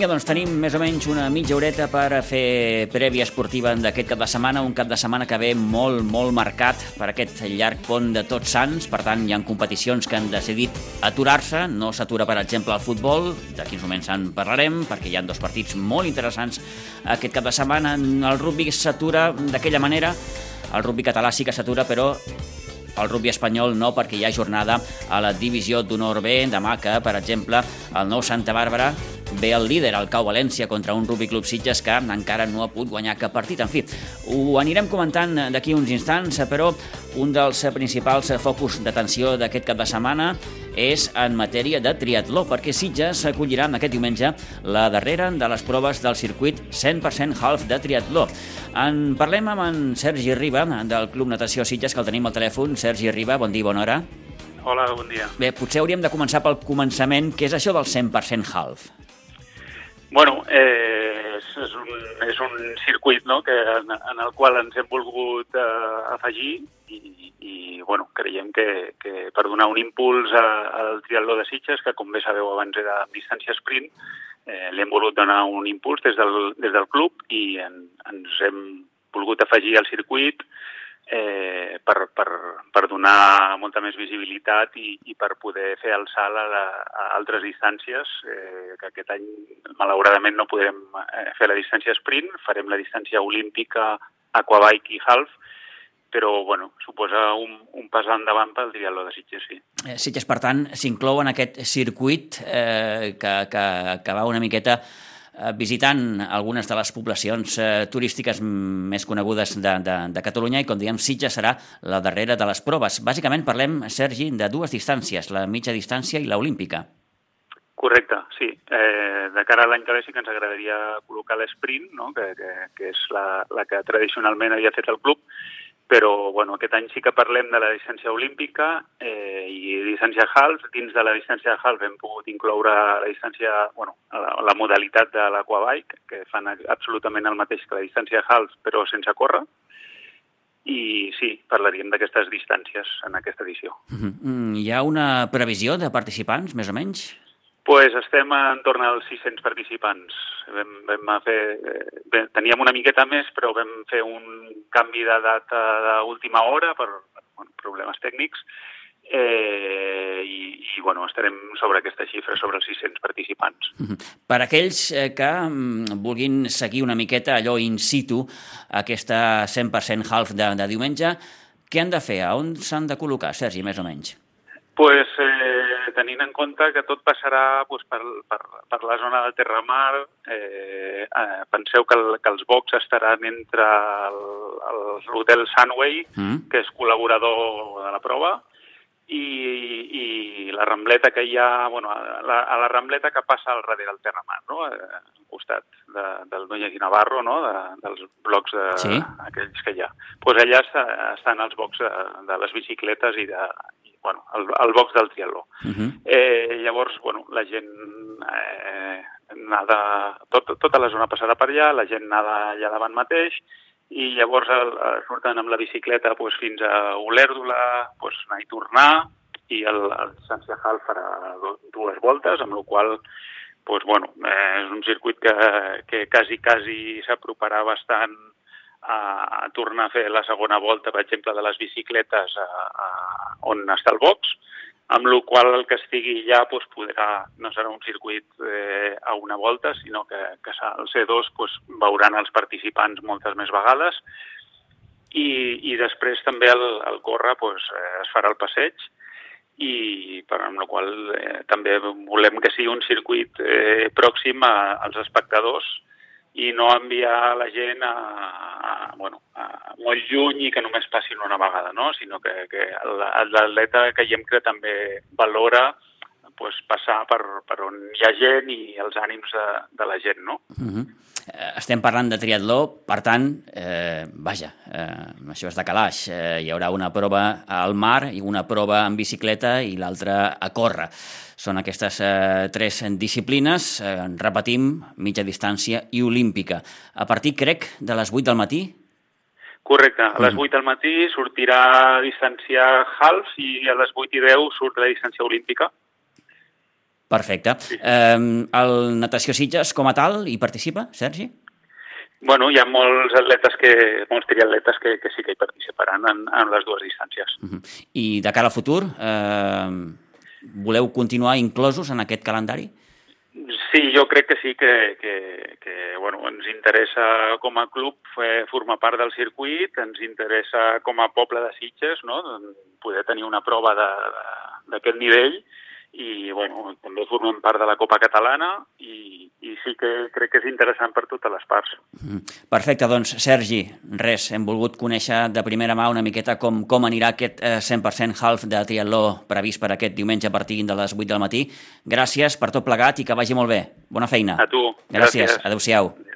Vinga, doncs tenim més o menys una mitja horeta per fer prèvia esportiva d'aquest cap de setmana, un cap de setmana que ve molt, molt marcat per aquest llarg pont de tots sants, per tant hi ha competicions que han decidit aturar-se, no s'atura per exemple el futbol, de quins moments en parlarem, perquè hi ha dos partits molt interessants aquest cap de setmana, el rugby s'atura d'aquella manera, el rugby català sí que s'atura, però el rugby espanyol no, perquè hi ha jornada a la divisió d'honor B, demà que, per exemple, el nou Santa Bàrbara ve el líder, el Cau València, contra un Rugby Club Sitges que encara no ha pogut guanyar cap partit. En fi, ho anirem comentant d'aquí uns instants, però un dels principals focus d'atenció d'aquest cap de setmana és en matèria de triatló, perquè Sitges acollirà aquest diumenge la darrera de les proves del circuit 100% half de triatló. En parlem amb en Sergi Riba, del Club Natació Sitges, que el tenim al telèfon. Sergi Riba, bon dia, bona hora. Hola, bon dia. Bé, potser hauríem de començar pel començament, que és això del 100% half. Bueno, eh, és, és, un, és un circuit no, que, en, en el qual ens hem volgut eh, afegir i, i bueno, creiem que, que per donar un impuls a, al triatló de Sitges, que com bé sabeu abans era distància sprint, eh, l'hem volgut donar un impuls des del, des del club i en, ens hem volgut afegir al circuit eh, per, per, per donar molta més visibilitat i, i per poder fer el salt a, la, a altres distàncies, eh, que aquest any malauradament no podrem eh, fer la distància sprint, farem la distància olímpica, aquabike i half, però bueno, suposa un, un pas endavant pel triatló de Sitges, sí. Eh, Sitges, per tant, s'inclou en aquest circuit eh, que, que, que va una miqueta visitant algunes de les poblacions eh, turístiques més conegudes de, de, de Catalunya i, com diem, Sitges serà la darrera de les proves. Bàsicament parlem, Sergi, de dues distàncies, la mitja distància i la olímpica. Correcte, sí. Eh, de cara a l'any que ve sí que ens agradaria col·locar l'esprint, no? que, que, que és la, la que tradicionalment havia fet el club, però bueno, aquest any sí que parlem de la distància olímpica eh, i distància half. Dins de la distància half hem pogut incloure la distància, bueno, la, la modalitat de l'aquabike, que fan absolutament el mateix que la distància half, però sense córrer. I sí, parlaríem d'aquestes distàncies en aquesta edició. Mm -hmm. Hi ha una previsió de participants, més o menys? Pues estem entorn als 600 participants. Vam, vam fer, bé, teníem una miqueta més, però vam fer un canvi de data d'última hora per bueno, problemes tècnics eh, i, i bueno, estarem sobre aquesta xifra, sobre els 600 participants. Per aquells eh, que mm, vulguin seguir una miqueta allò in situ, aquesta 100% half de, de diumenge, què han de fer? A on s'han de col·locar, Sergi, més o menys? pues, eh, tenint en compte que tot passarà pues, per, per, per la zona del Terramar, eh, eh, penseu que, el, que els box estaran entre l'hotel Sunway, mm. que és col·laborador de la prova, i, i la Rambleta que hi ha, bueno, a la, a la Rambleta que passa al darrere del Terramar, no? Eh, al costat de, del Núñez i Navarro, no? de, dels blocs de, sí. aquells que hi ha. Pues allà estan els bocs de, de les bicicletes i de, bueno, el, el box del triatló. Uh. -huh. eh, llavors, bueno, la gent eh, nada, tot, tota la zona passarà per allà, la gent nada allà davant mateix, i llavors el, el, surten amb la bicicleta pues, fins a Olèrdola, pues, anar i tornar, i el, el Sant Sejal farà dues voltes, amb la qual pues, bueno, eh, és un circuit que, que quasi, quasi s'aproparà bastant a, tornar a fer la segona volta, per exemple, de les bicicletes a, a, on està el box, amb la qual el que estigui ja doncs, podrà, no serà un circuit eh, a una volta, sinó que, que el C2 doncs, veuran els participants moltes més vegades. I, i després també el, el córrer doncs, eh, es farà el passeig i per amb la qual eh, també volem que sigui un circuit eh, pròxim a, als espectadors i no enviar la gent a, a, bueno, a molt lluny i que només passin una vegada, no? sinó que, que l'atleta creiem que també valora pues, passar per, per on hi ha gent i els ànims de, de la gent. No? Uh -huh. Estem parlant de triatló, per tant, eh, vaja, eh, això és de calaix. Eh, hi haurà una prova al mar i una prova en bicicleta i l'altra a córrer. Són aquestes eh, tres disciplines, eh, repetim, mitja distància i olímpica. A partir, crec, de les 8 del matí? Correcte. A les 8 del matí sortirà distància half i a les 8 i 10 surt la distància olímpica. Perfecte. Sí. Eh, el Natació Sitges, com a tal, hi participa, Sergi? Bueno, hi ha molts atletes que, molts triatletes que, que sí que hi participaran en, en les dues distàncies. Uh -huh. I de cara al futur, eh, voleu continuar inclosos en aquest calendari? Sí, jo crec que sí que, que, que bueno, ens interessa com a club fer, formar part del circuit, ens interessa com a poble de Sitges no? poder tenir una prova d'aquest nivell i bueno, també formem part de la Copa Catalana i, i sí que crec que és interessant per totes les parts. Mm. Perfecte, doncs Sergi, res, hem volgut conèixer de primera mà una miqueta com, com anirà aquest 100% eh, half de triatló previst per aquest diumenge a partir de les 8 del matí. Gràcies per tot plegat i que vagi molt bé. Bona feina. A tu. Gràcies. Gràcies. Adéu-siau. Adéu.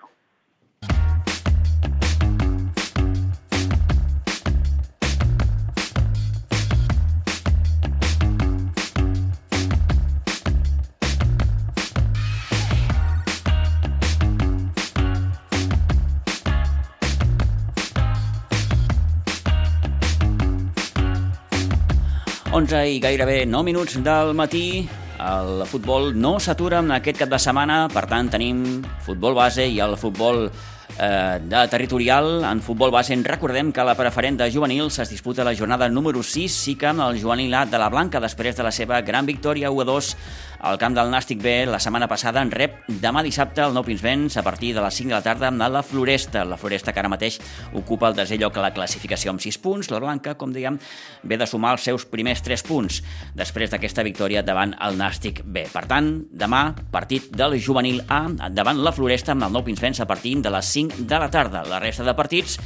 I gairebé 9 minuts del matí. El futbol no s'atura en aquest cap de setmana, per tant tenim futbol base i el futbol eh, de territorial. En futbol base recordem que la preferent de juvenils es disputa la jornada número 6, sí que amb el juvenil A de la Blanca després de la seva gran victòria 1-2 el camp del Nàstic B la setmana passada en rep demà dissabte el Nou Pinsbens a partir de les 5 de la tarda amb la Floresta. La Floresta que ara mateix ocupa el desè lloc a la classificació amb 6 punts. La Blanca, com dèiem, ve de sumar els seus primers 3 punts després d'aquesta victòria davant el Nàstic B. Per tant, demà, partit del juvenil A davant la Floresta amb el Nou Pinsbens a partir de les 5 de la tarda. La resta de partits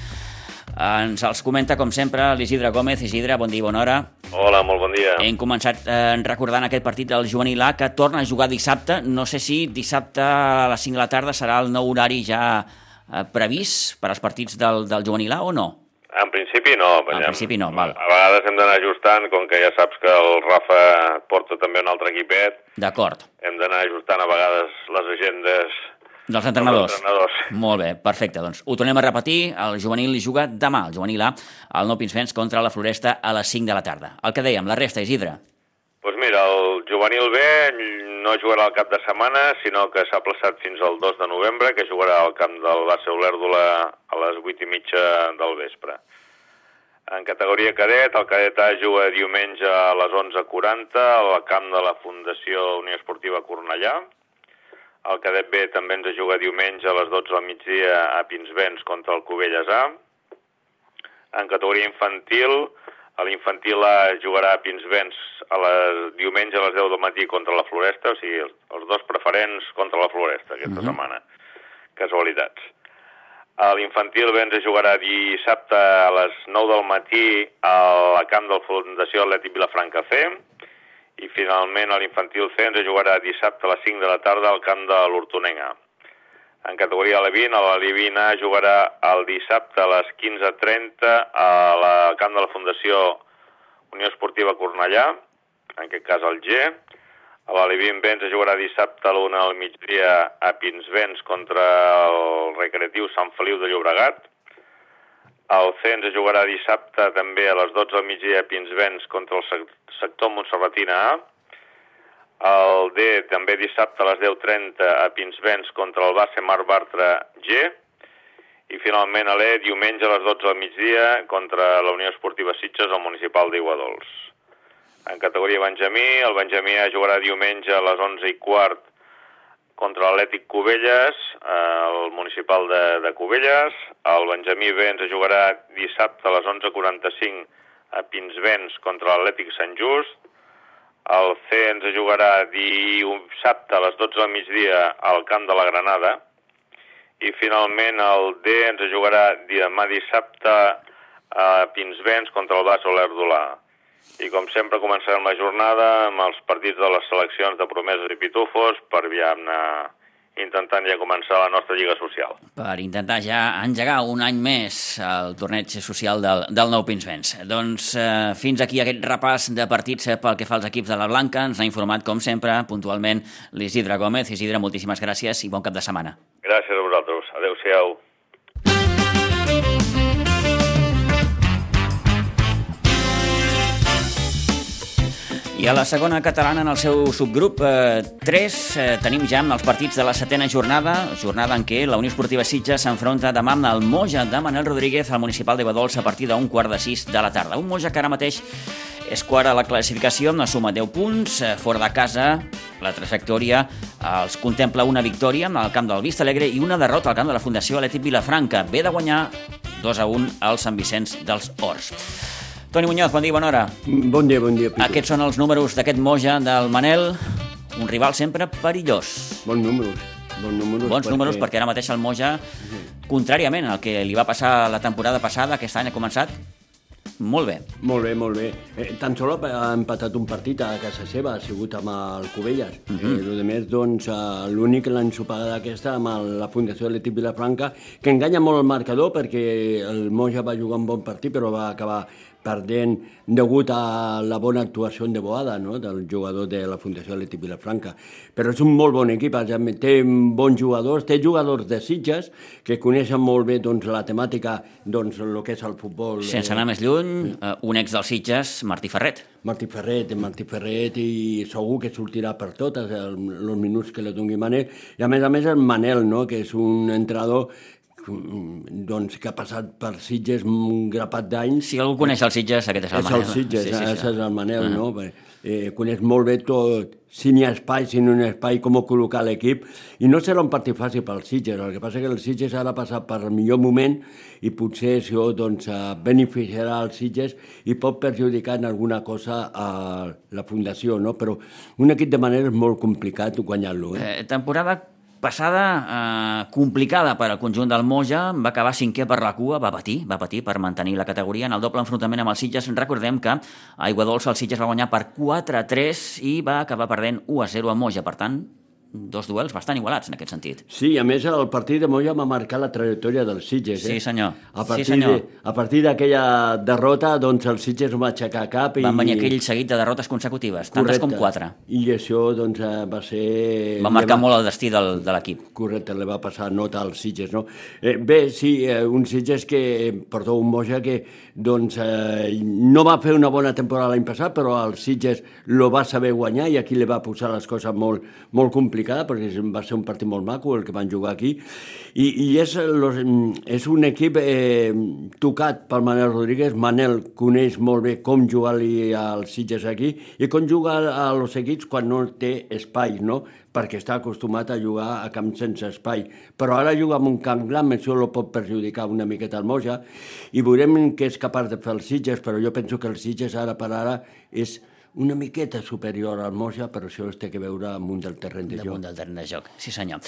ens els comenta, com sempre, l'Isidre Gómez. Isidre, bon dia, bona hora. Hola, molt bon dia. Hem començat eh, recordant aquest partit del juvenil A, que torna a jugar dissabte. No sé si dissabte a les 5 de la tarda serà el nou horari ja eh, previst per als partits del, del juvenil A o no? En principi no. En principi no, val. A vegades hem d'anar ajustant, com que ja saps que el Rafa porta també un altre equipet. D'acord. Hem d'anar ajustant a vegades les agendes dels entrenadors. Dels entrenadors. Molt bé, perfecte. Doncs ho tornem a repetir. El juvenil juga demà, el juvenil A, al Nou Pinsfens contra la Floresta a les 5 de la tarda. El que dèiem, la resta, Isidre. Doncs pues mira, el juvenil B no jugarà al cap de setmana, sinó que s'ha plaçat fins al 2 de novembre, que jugarà al camp del Bassa Olèrdola a les 8 i mitja del vespre. En categoria cadet, el cadet A juga diumenge a les 11.40 al camp de la Fundació Unió Esportiva Cornellà. El cadet B també ens juga diumenge a les 12 del migdia a Pinsbens contra el Cubelles A. En categoria infantil, l'infantil A jugarà a Pinsbens a les, diumenge a les 10 del matí contra la Floresta, o sigui, els, els dos preferents contra la Floresta aquesta uh mhm. -huh. setmana. Casualitats. L'infantil B ens jugarà dissabte a les 9 del matí al camp de la Fundació Atlètic Vilafranca C i finalment l'infantil C ens jugarà dissabte a les 5 de la tarda al camp de l'Hortonenga. En categoria Levin, a la Levina jugarà el dissabte a les 15.30 a la camp de la Fundació Unió Esportiva Cornellà, en aquest cas el G. A la Levin B ens jugarà dissabte a l'una al migdia a Pinsbens contra el Recreatiu Sant Feliu de Llobregat. El C ens jugarà dissabte també a les 12 del migdia a Pinsbens contra el sector Montserratina A. El D també dissabte a les 10.30 a Pinsbens contra el base Mar Bartra G. I finalment a l'E diumenge a les 12 del migdia contra la Unió Esportiva Sitges al municipal d'Iguadols. En categoria Benjamí, el Benjamí A jugarà diumenge a les 11 i quart contra l'Atlètic Cubelles, el municipal de, de Cubelles. El Benjamí B ens jugarà dissabte a les 11.45 a Pinsbens contra l'Atlètic Sant Just. El C ens jugarà dissabte a les 12 del migdia al camp de la Granada. I finalment el D ens jugarà demà dissabte a Pinsbens contra el Bas Olerdolà. I com sempre començarem la jornada amb els partits de les seleccions de promeses i pitufos per anar intentant ja començar la nostra lliga social. Per intentar ja engegar un any més el torneig social del, del Nou Pinsbens. Doncs eh, fins aquí aquest repàs de partits eh, pel que fa als equips de la Blanca. Ens ha informat, com sempre, puntualment l'Isidre Gómez. Isidre, moltíssimes gràcies i bon cap de setmana. Gràcies a vosaltres. Adéu-siau. I a la segona catalana, en el seu subgrup eh, 3, eh, tenim ja els partits de la setena jornada, jornada en què la Unió Esportiva Sitges s'enfronta demà amb el Moja de Manel Rodríguez al Municipal de Badols a partir d'un quart de sis de la tarda. Un Moja que ara mateix és quart a la classificació amb una suma 10 punts, eh, fora de casa la trajectòria els contempla una victòria al camp del Vista Alegre i una derrota al camp de la Fundació Atlètic Vilafranca. Ve de guanyar 2 a 1 al Sant Vicenç dels Horts. Toni Muñoz, bon dia, bona hora. Bon dia, bon dia, Pico. Aquests són els números d'aquest Moja del Manel, un rival sempre perillós. Bons números. Bons números, Bons perquè... números perquè ara mateix el Moja, contràriament al que li va passar la temporada passada, aquest any ha començat molt bé. Molt bé, molt bé. Eh, tan sol ha empatat un partit a casa seva, ha sigut amb el Covelles. Uh -huh. eh, el més, doncs, eh, l'únic que l'han supagada aquesta amb el, la Fundació de l'Etip Vilafranca, que enganya molt el marcador perquè el Moja va jugar un bon partit però va acabar perdent degut a la bona actuació de Boada, no? del jugador de la Fundació Atlètic Vilafranca. Però és un molt bon equip, té bons jugadors, té jugadors de Sitges que coneixen molt bé doncs, la temàtica, doncs, el que és el futbol. Sense anar més lluny, eh, un ex dels Sitges, Martí Ferret. Martí Ferret, Martí Ferret i segur que sortirà per totes els minuts que li doni Manel. I a més a més el Manel, no? que és un entrenador doncs, que ha passat per Sitges un grapat d'anys. Si algú coneix els Sitges, aquest és el és Manel. És el Sitges, sí, sí, sí. és el Manel, uh -huh. no? Eh, coneix molt bé tot, si n'hi ha espai, si no hi ha espai, com col·locar l'equip, i no serà un partit fàcil pel Sitges, el que passa que el Sitges ha de passar per el millor moment i potser això doncs, eh, beneficiarà els Sitges i pot perjudicar en alguna cosa a la fundació, no? però un equip de manera és molt complicat guanyar-lo. Eh? Eh, temporada passada eh, complicada per al conjunt del Moja, va acabar cinquè per la cua, va patir, va patir per mantenir la categoria en el doble enfrontament amb els Sitges. Recordem que a Aigua Dolça el Sitges va guanyar per 4-3 i va acabar perdent 1-0 a Moja, per tant, dos duels bastant igualats en aquest sentit. Sí, a més el partit de Moya va marcar la trajectòria dels Sitges. Eh? Sí, senyor. A partir, sí, senyor. De, a partir d'aquella derrota, doncs el Sitges va aixecar cap i... Van venir aquell seguit de derrotes consecutives, tantes Correcte. com quatre. I això doncs, eh, va ser... Va marcar va... molt el destí del, de l'equip. Correcte, li va passar nota als Sitges, no? Eh, bé, sí, eh, un Sitges que, perdó, un Moja que doncs eh, no va fer una bona temporada l'any passat, però el Sitges lo va saber guanyar i aquí li va posar les coses molt, molt complicades complicada perquè va ser un partit molt maco el que van jugar aquí i, i és, los, és un equip eh, tocat pel Manel Rodríguez Manel coneix molt bé com jugar-li als Sitges aquí i com jugar a los equips quan no té espai, no? perquè està acostumat a jugar a camp sense espai. Però ara juga en un camp gran, això lo pot perjudicar una miqueta al Moja, i veurem què és capaç de fer els Sitges, però jo penso que els Sitges ara per ara és una miqueta superior al Moja, però això es té que veure amunt del terreny de joc. Damunt del terreny de joc, sí senyor.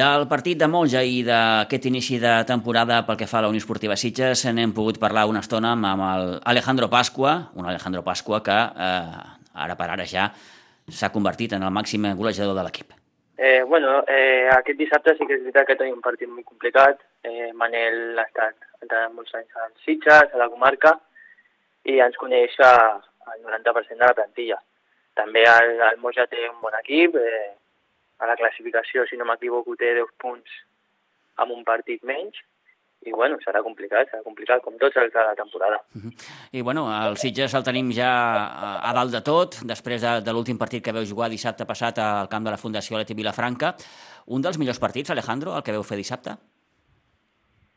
Del partit de Moja i d'aquest inici de temporada pel que fa a la Unió Esportiva Sitges, n'hem pogut parlar una estona amb el Alejandro Pasqua, un Alejandro Pasqua que eh, ara per ara ja s'ha convertit en el màxim golejador de l'equip. Eh, bueno, eh, aquest dissabte sí que és veritat que tenim un partit molt complicat. Eh, Manel ha estat entrant molts anys a Sitges, a la comarca, i ens coneix a, el 90% de la plantilla. També el, el Moja té un bon equip, eh, a la classificació, si no m'equivoco, té 10 punts amb un partit menys, i bueno, serà complicat, serà complicat, com tots els de la temporada. Uh -huh. I bueno, el Sitges el tenim ja a, a dalt de tot, després de, de l'últim partit que veu jugar dissabte passat al camp de la Fundació Leti Vilafranca. Un dels millors partits, Alejandro, el que veu fer dissabte?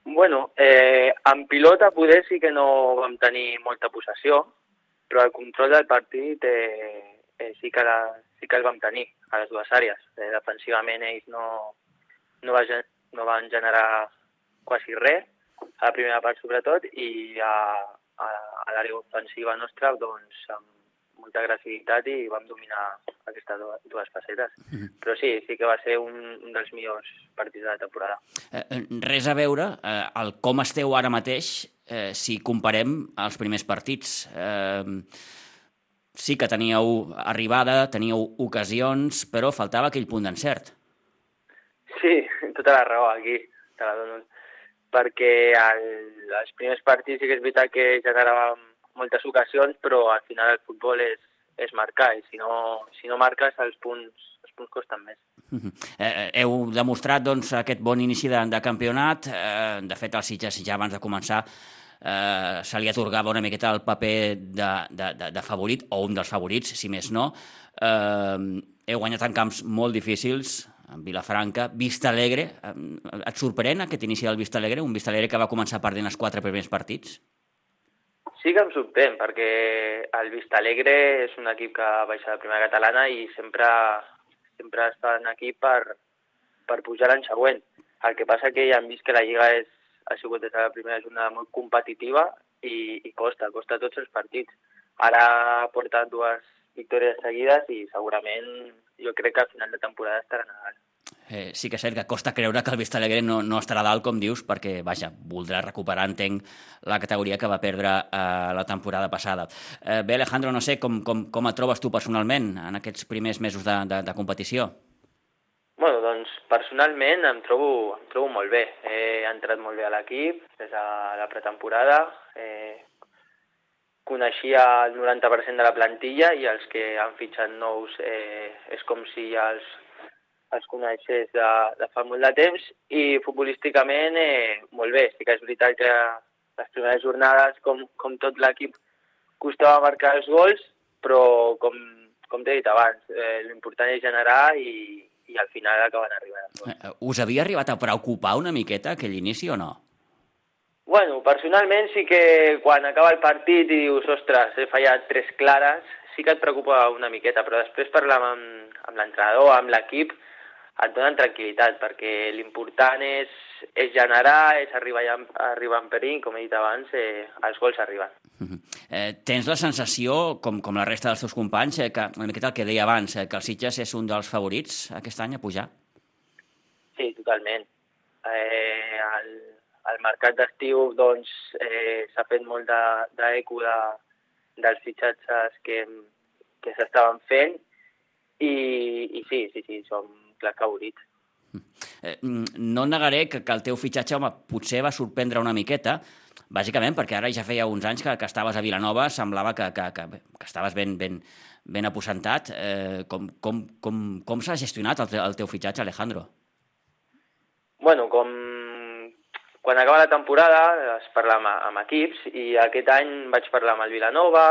Bueno, eh, en pilota poder sí que no vam tenir molta possessió, però el control del partit eh, eh, sí, que la, sí que el vam tenir a les dues àrees. Eh, defensivament ells no, no, va, no van generar quasi res, a la primera part sobretot, i a, a, a l'àrea ofensiva nostra doncs, amb molta agressivitat i vam dominar aquestes dues facetes. Mm -hmm. Però sí, sí que va ser un, un dels millors partits de la temporada. Eh, eh res a veure eh, el com esteu ara mateix eh, si comparem els primers partits. Eh, sí que teníeu arribada, teníeu ocasions, però faltava aquell punt d'encert. Sí, tota la raó aquí, te la dono. Perquè el, els primers partits sí que és veritat que generàvem moltes ocasions, però al final el futbol és, és marcar, i si no, si no marques els punts, els punts costen més. Uh -huh. eh, heu demostrat doncs, aquest bon inici de, de campionat. Eh, de fet, els Sitges ja abans de començar eh, se li atorgava una miqueta el paper de, de, de, de favorit, o un dels favorits, si més no. Eh, heu guanyat en camps molt difícils, en Vilafranca, Vista Alegre. Eh, et sorprèn aquest inici del Vista Alegre? Un Vista Alegre que va començar perdent els quatre primers partits? Sí que em sorprèn, perquè el Vista Alegre és un equip que baixa de primera catalana i sempre, sempre està en equip per, per pujar l'any següent. El que passa que ja hem vist que la Lliga és, ha sigut des de la primera jornada molt competitiva i, i costa, costa tots els partits. Ara ha portat dues victòries seguides i segurament jo crec que al final de temporada estaran a dalt eh, sí que és cert que costa creure que el Vista Alegre no, no estarà dalt, com dius, perquè, vaja, voldrà recuperar, entenc, la categoria que va perdre eh, la temporada passada. Eh, bé, Alejandro, no sé, com, com, com et trobes tu personalment en aquests primers mesos de, de, de competició? Bueno, doncs personalment em trobo, em trobo molt bé. He entrat molt bé a l'equip des de la pretemporada. Eh, coneixia el 90% de la plantilla i els que han fitxat nous eh, és com si els els coneixés de, de fa molt de temps i futbolísticament eh, molt bé. Sí que és veritat que les primeres jornades, com, com tot l'equip, costava marcar els gols, però com, com t'he dit abans, eh, l'important és generar i, i al final acaben arribant. Eh, us havia arribat a preocupar una miqueta aquell inici o no? Bueno, personalment sí que quan acaba el partit i dius, ostres, he fallat tres clares, sí que et preocupa una miqueta, però després parlar amb, amb l'entrenador, amb l'equip, et donen tranquil·litat, perquè l'important és, és generar, és arribar, arribar en perill, com he dit abans, eh, els gols arriben. Uh -huh. eh, tens la sensació, com, com la resta dels teus companys, eh, que una miqueta el que deia abans, eh, que el Sitges és un dels favorits aquest any a pujar? Sí, totalment. Eh, el, el mercat d'estiu doncs, eh, s'ha fet molt d'eco de, de, dels fitxatges que, que s'estaven fent i, i sí, sí, sí, som clar favorit. Eh, no negaré que, que el teu fitxatge, home, potser va sorprendre una miqueta, bàsicament perquè ara ja feia uns anys que, que estaves a Vilanova, semblava que, que, que, que estaves ben, ben, ben aposentat. Eh, com com, com, com s'ha gestionat el, el teu fitxatge, Alejandro? Bueno, com quan acaba la temporada es parla amb, amb equips i aquest any vaig parlar amb el Vilanova,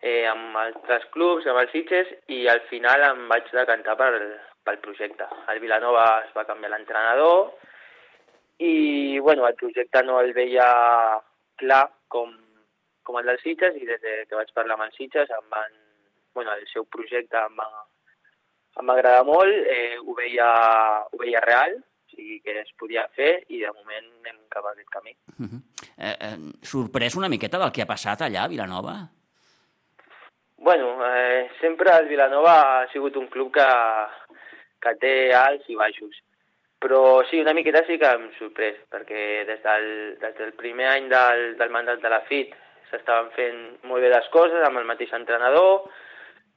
eh, amb altres clubs, amb els Sitges i al final em vaig decantar per, pel projecte. El Vilanova es va canviar l'entrenador i bueno, el projecte no el veia clar com, com el dels Sitges i des que vaig parlar amb els Sitges em van, bueno, el seu projecte em va, em va agradar molt, eh, ho, veia, ho veia real, o sigui que es podia fer i de moment anem cap a aquest camí. Uh -huh. eh, eh, sorprès una miqueta del que ha passat allà a Vilanova? Bueno, eh, sempre el Vilanova ha sigut un club que, que té alts i baixos. Però sí, una miqueta sí que em sorprès, perquè des del, des del primer any del, del mandat de la FIT s'estaven fent molt bé les coses amb el mateix entrenador,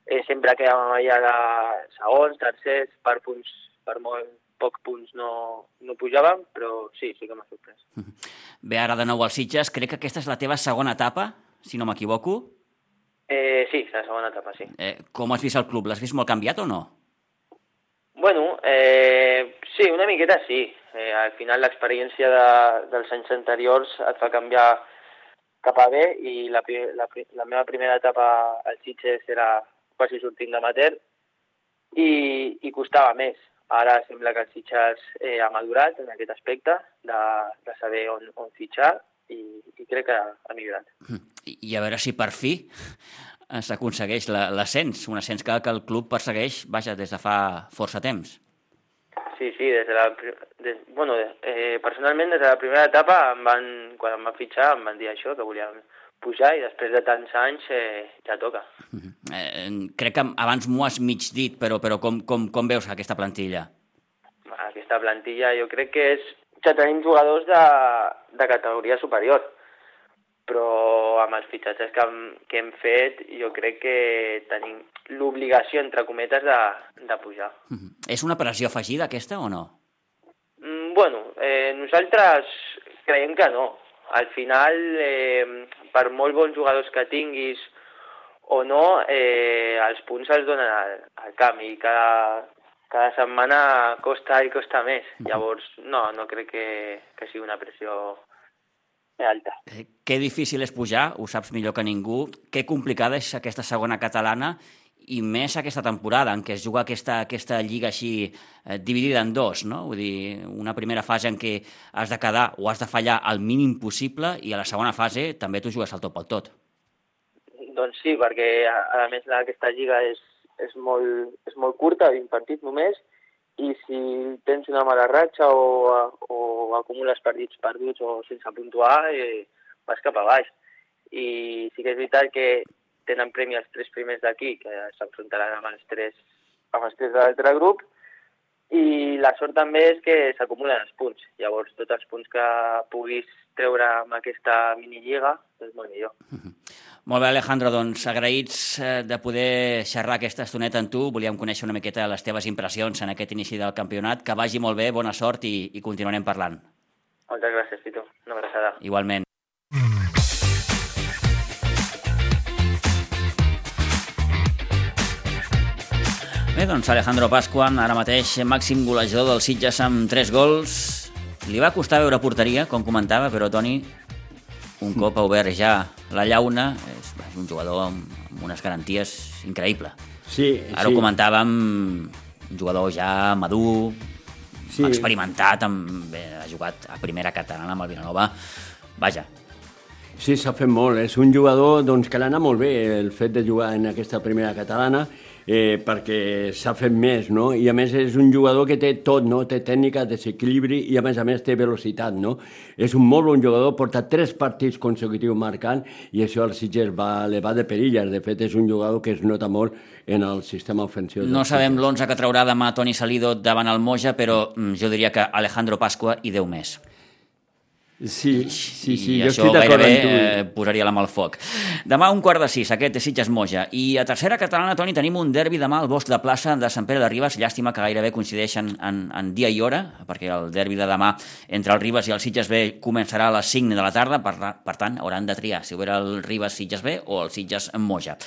eh, sempre quedàvem allà de segons, tercers, per punts, per molt poc punts no, no pujàvem, però sí, sí que m'ha sorprès. Bé, ara de nou als Sitges, crec que aquesta és la teva segona etapa, si no m'equivoco. Eh, sí, la segona etapa, sí. Eh, com has vist el club? L'has vist molt canviat o no? Bueno, eh, sí, una miqueta sí. Eh, al final l'experiència de, dels anys anteriors et fa canviar cap a bé i la, la, la meva primera etapa al Sitges era quasi sortint d'amater i, i costava més. Ara sembla que el Sitges eh, ha madurat en aquest aspecte de, de saber on, on fitxar i, i crec que ha millorat. I, I a veure si per fi s'aconsegueix l'ascens, un ascens que, que el club persegueix, vaja, des de fa força temps. Sí, sí, des de la... Des, bueno, eh, personalment, des de la primera etapa, em van, quan em van fitxar, em van dir això, que volíem pujar, i després de tants anys eh, ja toca. Eh, crec que abans m'ho has mig dit, però, però com, com, com veus aquesta plantilla? Aquesta plantilla jo crec que és... Ja tenim jugadors de, de categoria superior però amb els fitxatges que hem, que hem fet jo crec que tenim l'obligació, entre cometes, de, de pujar. Mm -hmm. És una pressió afegida aquesta o no? Mm, bueno, eh, nosaltres creiem que no. Al final, eh, per molt bons jugadors que tinguis o no, eh, els punts els donen al, al camp i cada, cada setmana costa i costa més. Mm -hmm. Llavors, no, no crec que, que sigui una pressió alta. Eh, que difícil és pujar, ho saps millor que ningú. Que complicada és aquesta segona catalana i més aquesta temporada en què es juga aquesta, aquesta lliga així eh, dividida en dos, no? Vull dir, una primera fase en què has de quedar o has de fallar al mínim possible i a la segona fase també tu jugues al tot pel tot. Doncs sí, perquè a, a més aquesta lliga és, és, molt, és molt curta, 20 partits només, i si tens una mala ratxa o, o acumules partits perduts o sense puntuar, eh, vas cap a baix. I sí que és veritat que tenen premi els tres primers d'aquí, que s'enfrontaran amb els tres, amb els tres de l'altre grup, i la sort també és que s'acumulen els punts. Llavors, tots els punts que puguis treure amb aquesta minilliga és molt millor. Mm -hmm. Molt bé, Alejandro, doncs agraïts eh, de poder xerrar aquesta estoneta amb tu. Volíem conèixer una miqueta les teves impressions en aquest inici del campionat. Que vagi molt bé, bona sort i, i continuarem parlant. Moltes gràcies, Tito. Una abraçada. Igualment. Bé, doncs Alejandro Pasqua, ara mateix màxim golejador del Sitges amb 3 gols. Li va costar veure porteria, com comentava, però Toni, un cop ha obert ja la llauna, és, és un jugador amb, amb unes garanties increïble. Sí, Ara sí. ho comentàvem, un jugador ja madur, sí. experimentat, amb, bé, ha jugat a primera catalana amb el Vilanova. Vaja, Sí, s'ha fet molt. És un jugador doncs, que l'ha molt bé el fet de jugar en aquesta primera catalana eh, perquè s'ha fet més, no? I a més és un jugador que té tot, no? Té tècnica, desequilibri i a més a més té velocitat, no? És un molt bon jugador, porta tres partits consecutius marcant i això al Sitges va, le va de perilles. De fet, és un jugador que es nota molt en el sistema ofensiu. No sabem l'11 que traurà demà Toni Salido davant el Moja, però mm, jo diria que Alejandro Pasqua i Déu més. Sí, sí, sí, I jo estic d'acord amb tu. eh, posaria la mà al foc. Demà un quart de sis, aquest de Sitges Moja. I a tercera catalana, Toni, tenim un derbi demà al Bosc de Plaça de Sant Pere de Ribes. Llàstima que gairebé coincideixen en, en dia i hora, perquè el derbi de demà entre el Ribes i el Sitges B començarà a les 5 de la tarda, per, per tant, hauran de triar si ho era el Ribes Sitges B o el Sitges Moja.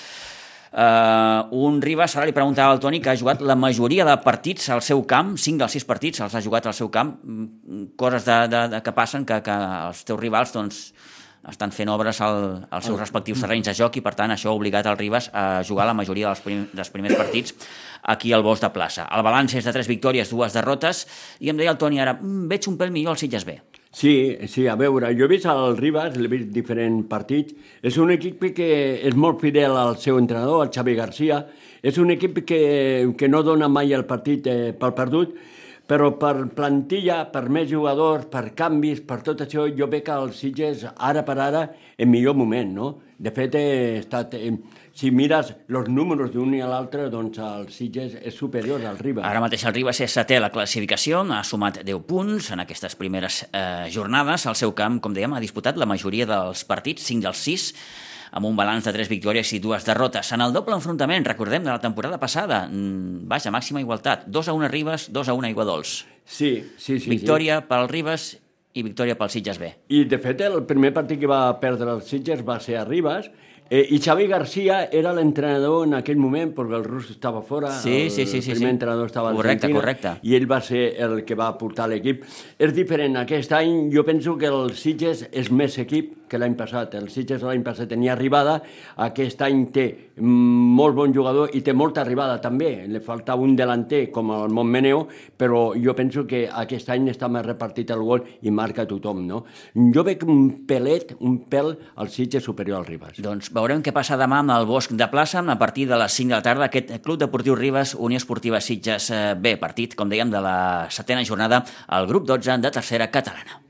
Uh, un Ribas, ara li preguntava al Toni, que ha jugat la majoria de partits al seu camp, 5 dels 6 partits els ha jugat al seu camp, mm, coses de, de, de que passen que, que els teus rivals doncs, estan fent obres al, als seus respectius terrenys de joc i per tant això ha obligat el Ribas a jugar la majoria dels, prim, dels primers partits aquí al Bosc de Plaça. El balanç és de 3 victòries, dues derrotes i em deia el Toni ara, mm, veig un pèl millor al Sitges B. Sí, sí, a veure, jo he vist el Ribas, l'he vist diferents partits, és un equip que és molt fidel al seu entrenador, el Xavi Garcia, és un equip que, que no dona mai el partit eh, pel perdut, però per plantilla, per més jugadors, per canvis, per tot això, jo veig que el Sitges, ara per ara, en millor moment, no? De fet, estat... Eh, si mires els números d'un i l'altre, doncs el Sitges és superior al Ribas. Ara mateix el Ribas és setè a la classificació, ha sumat 10 punts en aquestes primeres eh, jornades. Al seu camp, com dèiem, ha disputat la majoria dels partits, 5 dels 6, amb un balanç de 3 victòries i dues derrotes. En el doble enfrontament, recordem, de la temporada passada, mm, baixa, màxima igualtat, 2 a 1 a Ribas, 2 a 1 a Iguadols. Sí, sí, sí. Victòria sí. pel Ribas i victòria pel Sitges B. I, de fet, el primer partit que va perdre el Sitges va ser a Ribas, Eh, I Xavi Garcia era l'entrenador en aquell moment, perquè el rus estava fora, Sí, sí, sí, el sí, primer sí. entrenador estava Correcte, Argentina, correcte. i ell va ser el que va portar l'equip. És diferent, aquest any jo penso que el Sitges és més equip que l'any passat. El Sitges l'any passat tenia arribada, aquest any té molt bon jugador i té molta arribada també. Le falta un delanter com el Montmeneo, però jo penso que aquest any està més repartit el gol i marca tothom, no? Jo veig un pelet, un pèl al Sitges superior al Ribas. Doncs veurem què passa demà amb el Bosc de Plaça a partir de les 5 de la tarda. Aquest Club Deportiu Ribes, Unió Esportiva Sitges eh, B, partit, com dèiem, de la setena jornada al grup 12 de tercera catalana.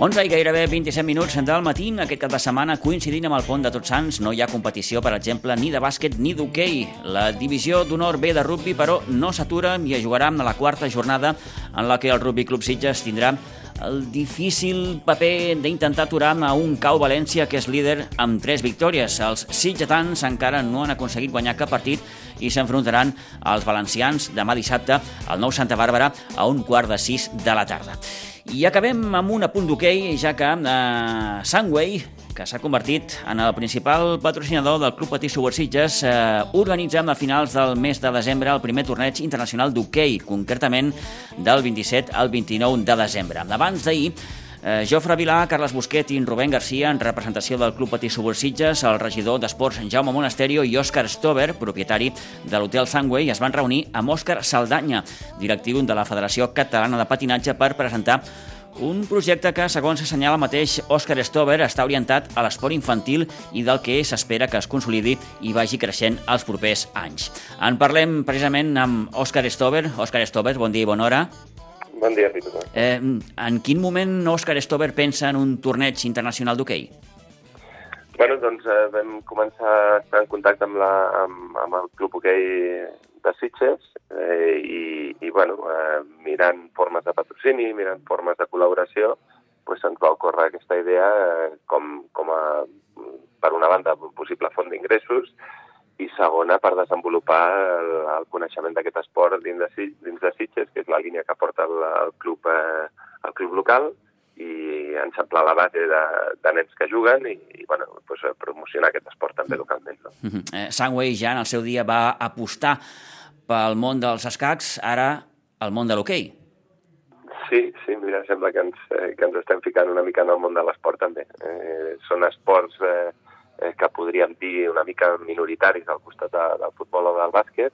Onze i gairebé 27 minuts del matí, aquest cap de setmana, coincidint amb el pont de Tots Sants, no hi ha competició, per exemple, ni de bàsquet ni d'hoquei. La divisió d'honor B de rugby, però, no s'atura i es jugarà en la quarta jornada en la que el Rugby Club Sitges tindrà el difícil paper d'intentar aturar a un cau València que és líder amb tres victòries. Els sitgetans encara no han aconseguit guanyar cap partit i s'enfrontaran als valencians demà dissabte al nou Santa Bàrbara a un quart de sis de la tarda. I acabem amb un apunt d'hoquei, ja que eh, Sunway, que s'ha convertit en el principal patrocinador del Club Patí Subursitges, eh, organitzem a finals del mes de desembre el primer torneig internacional d'hoquei, concretament del 27 al 29 de desembre. Abans d'ahir, Eh, Jofre Vilà, Carles Busquet i Rubén Garcia, en representació del Club Patí Subursitges, el regidor d'Esports Jaume Monasterio i Òscar Stover, propietari de l'Hotel Sangway, es van reunir amb Òscar Saldanya, directiu de la Federació Catalana de Patinatge, per presentar un projecte que, segons assenyala el mateix Òscar Stover, està orientat a l'esport infantil i del que s'espera que es consolidi i vagi creixent els propers anys. En parlem precisament amb Òscar Stover. Òscar Stover, bon dia i bona hora. Bon dia, Pitu. Eh, en quin moment Òscar Stover pensa en un torneig internacional d'hoquei? Bueno, doncs eh, vam començar a estar en contacte amb, la, amb, amb el Club Hoquei de Sitges eh, i, i bueno, eh, mirant formes de patrocini, mirant formes de col·laboració, pues, se'ns va ocórrer aquesta idea eh, com, com a, per una banda, possible font d'ingressos i segona per desenvolupar el, el coneixement d'aquest esport dins de, dins de Sitges, que és la línia que porta el, el, club, eh, el club local, i eixamplar la base de, de nens que juguen i, i bueno, pues, promocionar aquest esport també localment. No? Mm -hmm. eh, Sangway ja en el seu dia va apostar pel món dels escacs, ara el món de l'hoquei. Sí, sí, mira, sembla que ens, eh, que ens estem ficant una mica en el món de l'esport també. Eh, són esports eh, eh, que podríem dir una mica minoritaris al costat de, del futbol o del bàsquet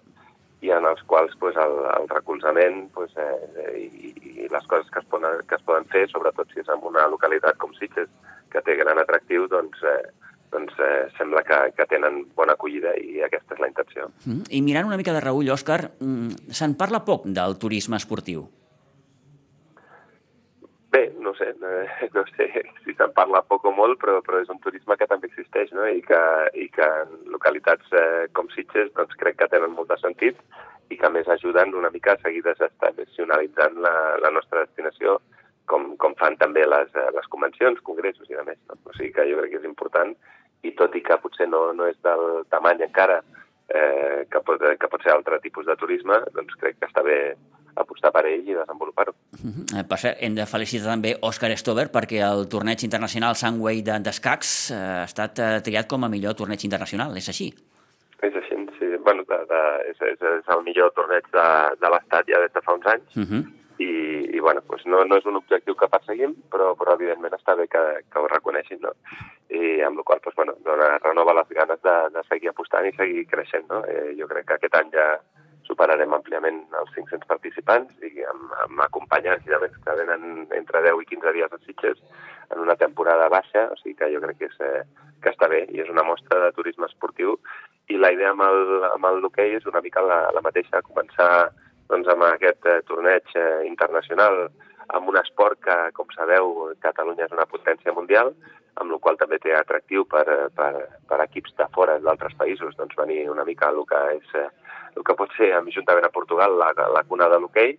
i en els quals pues, el, el recolzament pues, eh, i, i les coses que es, poden, que es poden fer, sobretot si és en una localitat com Sitges, que té gran atractiu, doncs, eh, doncs eh, sembla que, que tenen bona acollida i aquesta és la intenció. Mm. I mirant una mica de reull, Òscar, mm, se'n parla poc del turisme esportiu. Bé, no sé, no sé si se'n parla poc o molt, però, però és un turisme que també existeix, no? I que, i que en localitats eh, com Sitges doncs crec que tenen molt de sentit i que més ajuden una mica a seguir desestacionalitzant la, la nostra destinació com, com fan també les, eh, les convencions, congressos i de més. No? O sigui que jo crec que és important i tot i que potser no, no és del tamany encara eh, que, pot, que pot ser altre tipus de turisme, doncs crec que està bé apostar per ell i desenvolupar-ho. Uh -huh. Per cert, hem de felicitar també Òscar Stover perquè el torneig internacional Sunway d'escacs de, eh, ha estat eh, triat com a millor torneig internacional, és així? És així, sí. Bueno, de, de, és, és, és el millor torneig de, de l'Estat ja des de fa uns anys. Uh -huh i, i bueno, pues no, no és un objectiu que perseguim, però, però evidentment està bé que, que ho reconeixin, no? I amb la qual pues, bueno, dona, renova les ganes de, de seguir apostant i seguir creixent, no? Eh, jo crec que aquest any ja superarem àmpliament els 500 participants i amb, amb acompanyants i més que venen entre 10 i 15 dies a Sitges en una temporada baixa, o sigui que jo crec que, és, eh, que està bé i és una mostra de turisme esportiu. I la idea amb el, amb hoquei és una mica la, la mateixa, començar doncs, amb aquest eh, torneig eh, internacional amb un esport que, com sabeu, Catalunya és una potència mundial, amb la qual també té atractiu per, per, per equips de fora d'altres països. Doncs, venir una mica el que és eh, el que pot ser, juntament a Portugal, la, la cuna de l'hoquei,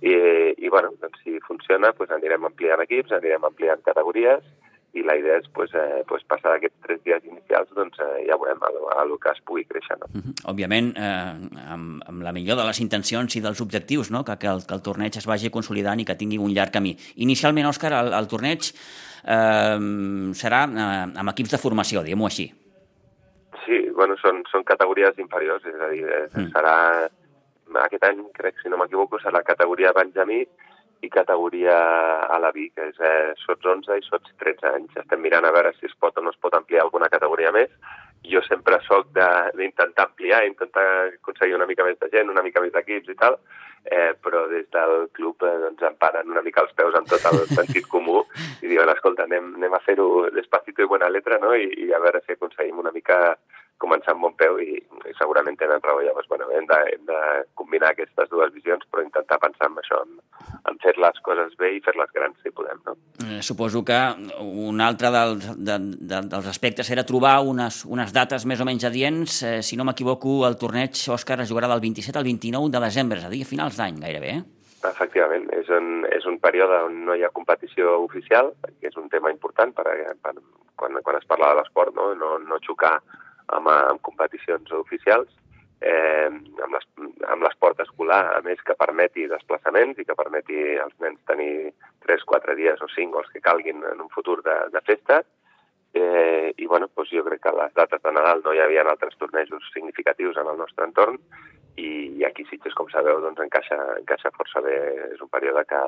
i, i bueno, doncs, si funciona, doncs anirem ampliant equips, anirem ampliant categories, i la idea és pues, eh, pues passar aquests tres dies inicials, doncs eh, ja veurem el, el que es pugui créixer. No? Uh -huh. Òbviament, eh, amb, amb la millor de les intencions i dels objectius, no? que, que, el, que el torneig es vagi consolidant i que tingui un llarg camí. Inicialment, Òscar, el, el torneig eh, serà eh, amb equips de formació, diguem-ho així. Són, són categories inferiors, és a dir, eh, mm. serà aquest any, crec, si no m'equivoco, serà categoria Benjamí, i categoria a la vi, que és eh, sots 11 i sots 13 anys. Estem mirant a veure si es pot o no es pot ampliar alguna categoria més. Jo sempre sóc d'intentar ampliar, intentar aconseguir una mica més de gent, una mica més d'equips i tal, eh, però des del club eh, doncs, em paren una mica els peus amb tot el sentit comú i diuen, escolta, anem, anem a fer-ho despacito i buena letra, no? I, i a veure si aconseguim una mica començar amb bon peu i, i segurament tenen raó. Llavors, bueno, hem de, hem de combinar aquestes dues visions, però intentar pensar en això, en, en fer les coses bé i fer-les grans, si podem. No? Eh, suposo que un altre dels, de, de, dels aspectes era trobar unes, unes dates més o menys adients. Eh, si no m'equivoco, el torneig Òscar es jugarà del 27 al 29 de desembre, és a dir, a finals d'any gairebé, eh? Efectivament, és un, és un període on no hi ha competició oficial, que és un tema important per, per, quan, quan es parla de l'esport, no? no, no xocar amb, amb competicions oficials, eh, amb l'esport escolar, a més que permeti desplaçaments i que permeti als nens tenir 3, 4 dies o 5 els que calguin en un futur de, de festa, eh, i bueno, doncs jo crec que a les dates de Nadal no hi havia altres tornejos significatius en el nostre entorn i, i aquí Sitges, com sabeu, doncs encaixa, encaixa força bé, és un període que,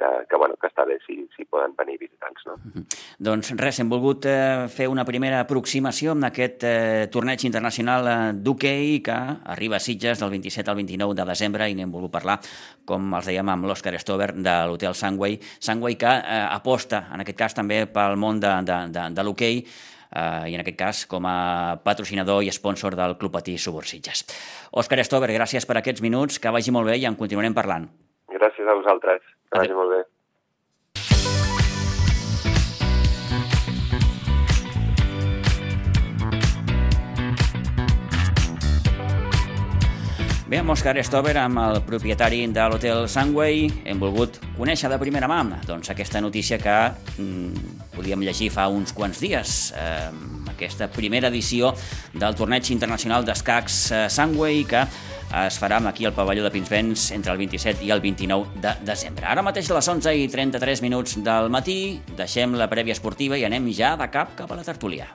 que, que, bueno, que està bé si, si poden venir visitants. No? Mm -hmm. Doncs res, hem volgut eh, fer una primera aproximació amb aquest eh, torneig internacional eh, d'hoquei que arriba a Sitges del 27 al 29 de desembre i n'hem volgut parlar, com els dèiem, amb l'Òscar Stover de l'Hotel Sangway. Sangway que eh, aposta, en aquest cas també pel món de, de, de, de l'hoquei, eh, i en aquest cas com a patrocinador i sponsor del Club Patí Subursitges. Òscar Stover, gràcies per aquests minuts, que vagi molt bé i en continuarem parlant. Gràcies a vosaltres. Vagi molt bé. Bé, amb Òscar Stover, amb el propietari de l'hotel Sunway, hem volgut conèixer de primera mà doncs, aquesta notícia que mm, podíem llegir fa uns quants dies. Eh, aquesta primera edició del torneig internacional d'escacs eh, Sunway que es farà aquí al pavelló de Pinsbens entre el 27 i el 29 de desembre. Ara mateix a les 11 i 33 minuts del matí deixem la prèvia esportiva i anem ja de cap cap a la tertúlia.